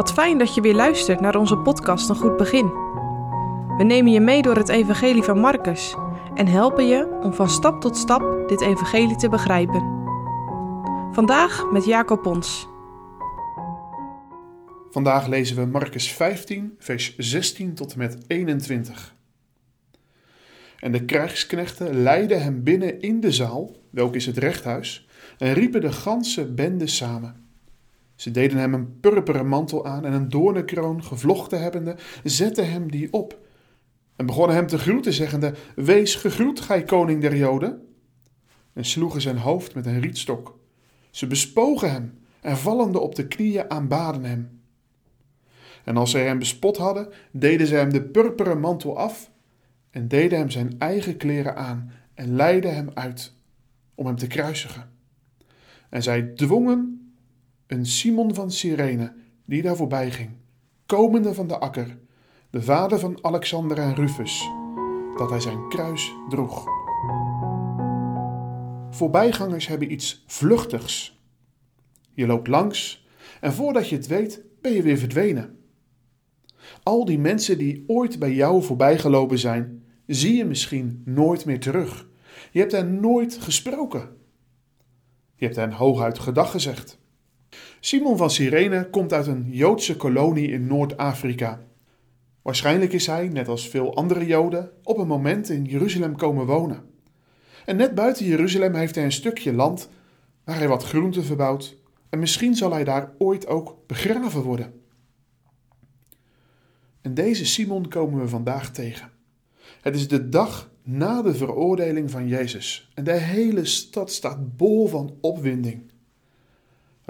Wat fijn dat je weer luistert naar onze podcast Een Goed Begin. We nemen je mee door het Evangelie van Marcus en helpen je om van stap tot stap dit Evangelie te begrijpen. Vandaag met Jacob Pons. Vandaag lezen we Marcus 15, vers 16 tot en met 21. En de krijgsknechten leidden hem binnen in de zaal, welk is het rechthuis, en riepen de ganse bende samen. Ze deden hem een purperen mantel aan en een doornenkroon gevlochten hebbende, zetten hem die op. En begonnen hem te groeten, zeggende: Wees gegroet, gij koning der Joden. En sloegen zijn hoofd met een rietstok. Ze bespogen hem en vallende op de knieën aanbaden hem. En als zij hem bespot hadden, deden zij hem de purperen mantel af en deden hem zijn eigen kleren aan en leidden hem uit om hem te kruisigen. En zij dwongen een Simon van Cyrene, die daar voorbij ging, komende van de akker, de vader van Alexander en Rufus, dat hij zijn kruis droeg. Voorbijgangers hebben iets vluchtigs. Je loopt langs en voordat je het weet ben je weer verdwenen. Al die mensen die ooit bij jou voorbijgelopen zijn, zie je misschien nooit meer terug. Je hebt hen nooit gesproken. Je hebt hen hooguit gedag gezegd. Simon van Cyrene komt uit een Joodse kolonie in Noord-Afrika. Waarschijnlijk is hij, net als veel andere Joden, op een moment in Jeruzalem komen wonen. En net buiten Jeruzalem heeft hij een stukje land waar hij wat groenten verbouwt en misschien zal hij daar ooit ook begraven worden. En deze Simon komen we vandaag tegen. Het is de dag na de veroordeling van Jezus en de hele stad staat bol van opwinding.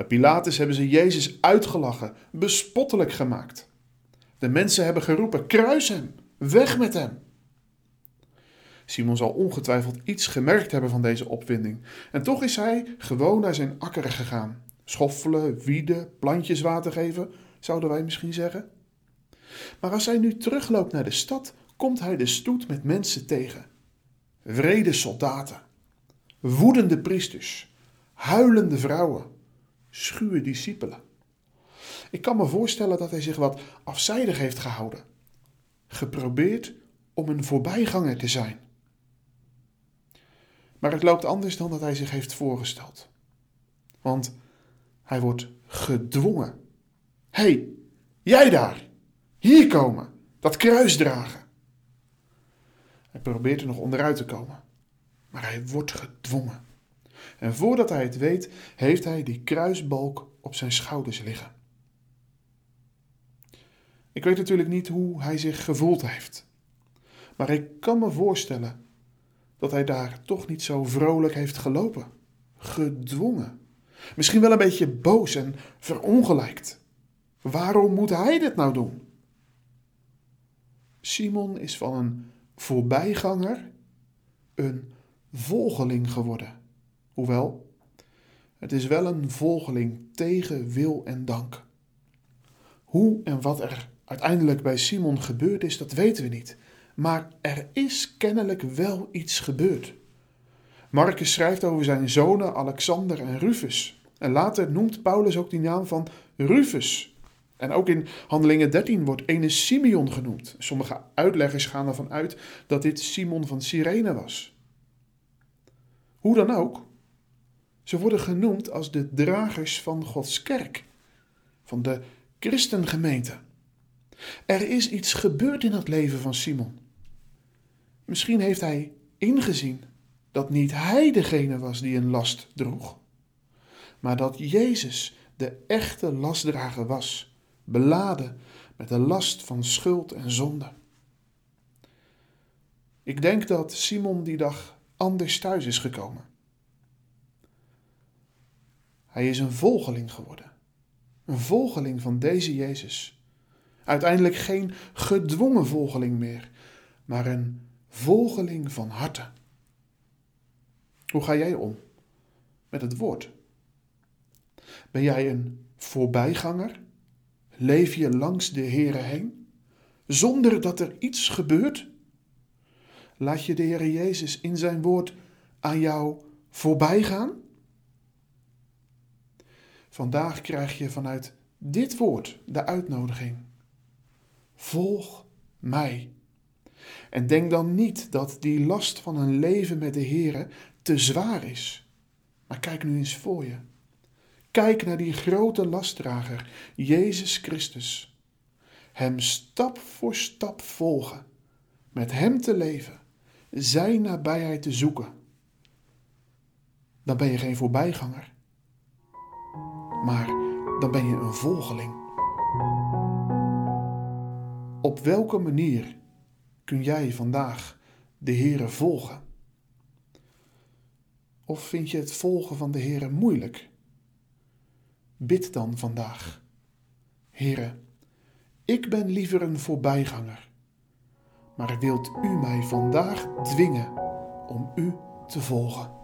Bij Pilatus hebben ze Jezus uitgelachen, bespottelijk gemaakt. De mensen hebben geroepen: kruis hem, weg met hem. Simon zal ongetwijfeld iets gemerkt hebben van deze opwinding. En toch is hij gewoon naar zijn akker gegaan. Schoffelen, wieden, plantjes water geven, zouden wij misschien zeggen. Maar als hij nu terugloopt naar de stad, komt hij de stoet met mensen tegen. Vrede soldaten, woedende priesters, huilende vrouwen, schuwe discipelen. Ik kan me voorstellen dat hij zich wat afzijdig heeft gehouden, geprobeerd om een voorbijganger te zijn. Maar het loopt anders dan dat hij zich heeft voorgesteld. Want hij wordt gedwongen. Hé, hey, jij daar, hier komen, dat kruis dragen. Hij probeert er nog onderuit te komen, maar hij wordt gedwongen. En voordat hij het weet, heeft hij die kruisbalk op zijn schouders liggen. Ik weet natuurlijk niet hoe hij zich gevoeld heeft. Maar ik kan me voorstellen dat hij daar toch niet zo vrolijk heeft gelopen. Gedwongen. Misschien wel een beetje boos en verongelijkt. Waarom moet hij dit nou doen? Simon is van een voorbijganger een volgeling geworden. Hoewel, het is wel een volgeling tegen wil en dank. Hoe en wat er uiteindelijk bij Simon gebeurd is, dat weten we niet. Maar er is kennelijk wel iets gebeurd. Marcus schrijft over zijn zonen Alexander en Rufus. En later noemt Paulus ook die naam van Rufus. En ook in Handelingen 13 wordt ene Simeon genoemd. Sommige uitleggers gaan ervan uit dat dit Simon van Cyrene was. Hoe dan ook, ze worden genoemd als de dragers van Gods kerk, van de christengemeente. Er is iets gebeurd in het leven van Simon. Misschien heeft hij ingezien dat niet hij degene was die een last droeg, maar dat Jezus de echte lastdrager was, beladen met de last van schuld en zonde. Ik denk dat Simon die dag anders thuis is gekomen. Hij is een volgeling geworden. Een volgeling van deze Jezus. Uiteindelijk geen gedwongen volgeling meer, maar een volgeling van harte. Hoe ga jij om met het woord? Ben jij een voorbijganger? Leef je langs de Heere heen, zonder dat er iets gebeurt? Laat je de Heer Jezus in zijn woord aan jou voorbij gaan? Vandaag krijg je vanuit dit woord, de uitnodiging. Volg mij. En denk dan niet dat die last van een leven met de Here te zwaar is. Maar kijk nu eens voor je. Kijk naar die grote lastdrager, Jezus Christus. Hem stap voor stap volgen, met Hem te leven, Zijn nabijheid te zoeken. Dan ben je geen voorbijganger, maar dan ben je een volgeling. Op welke manier kun jij vandaag de Heere volgen? Of vind je het volgen van de Heere moeilijk? Bid dan vandaag. Heere, ik ben liever een voorbijganger, maar wilt u mij vandaag dwingen om u te volgen?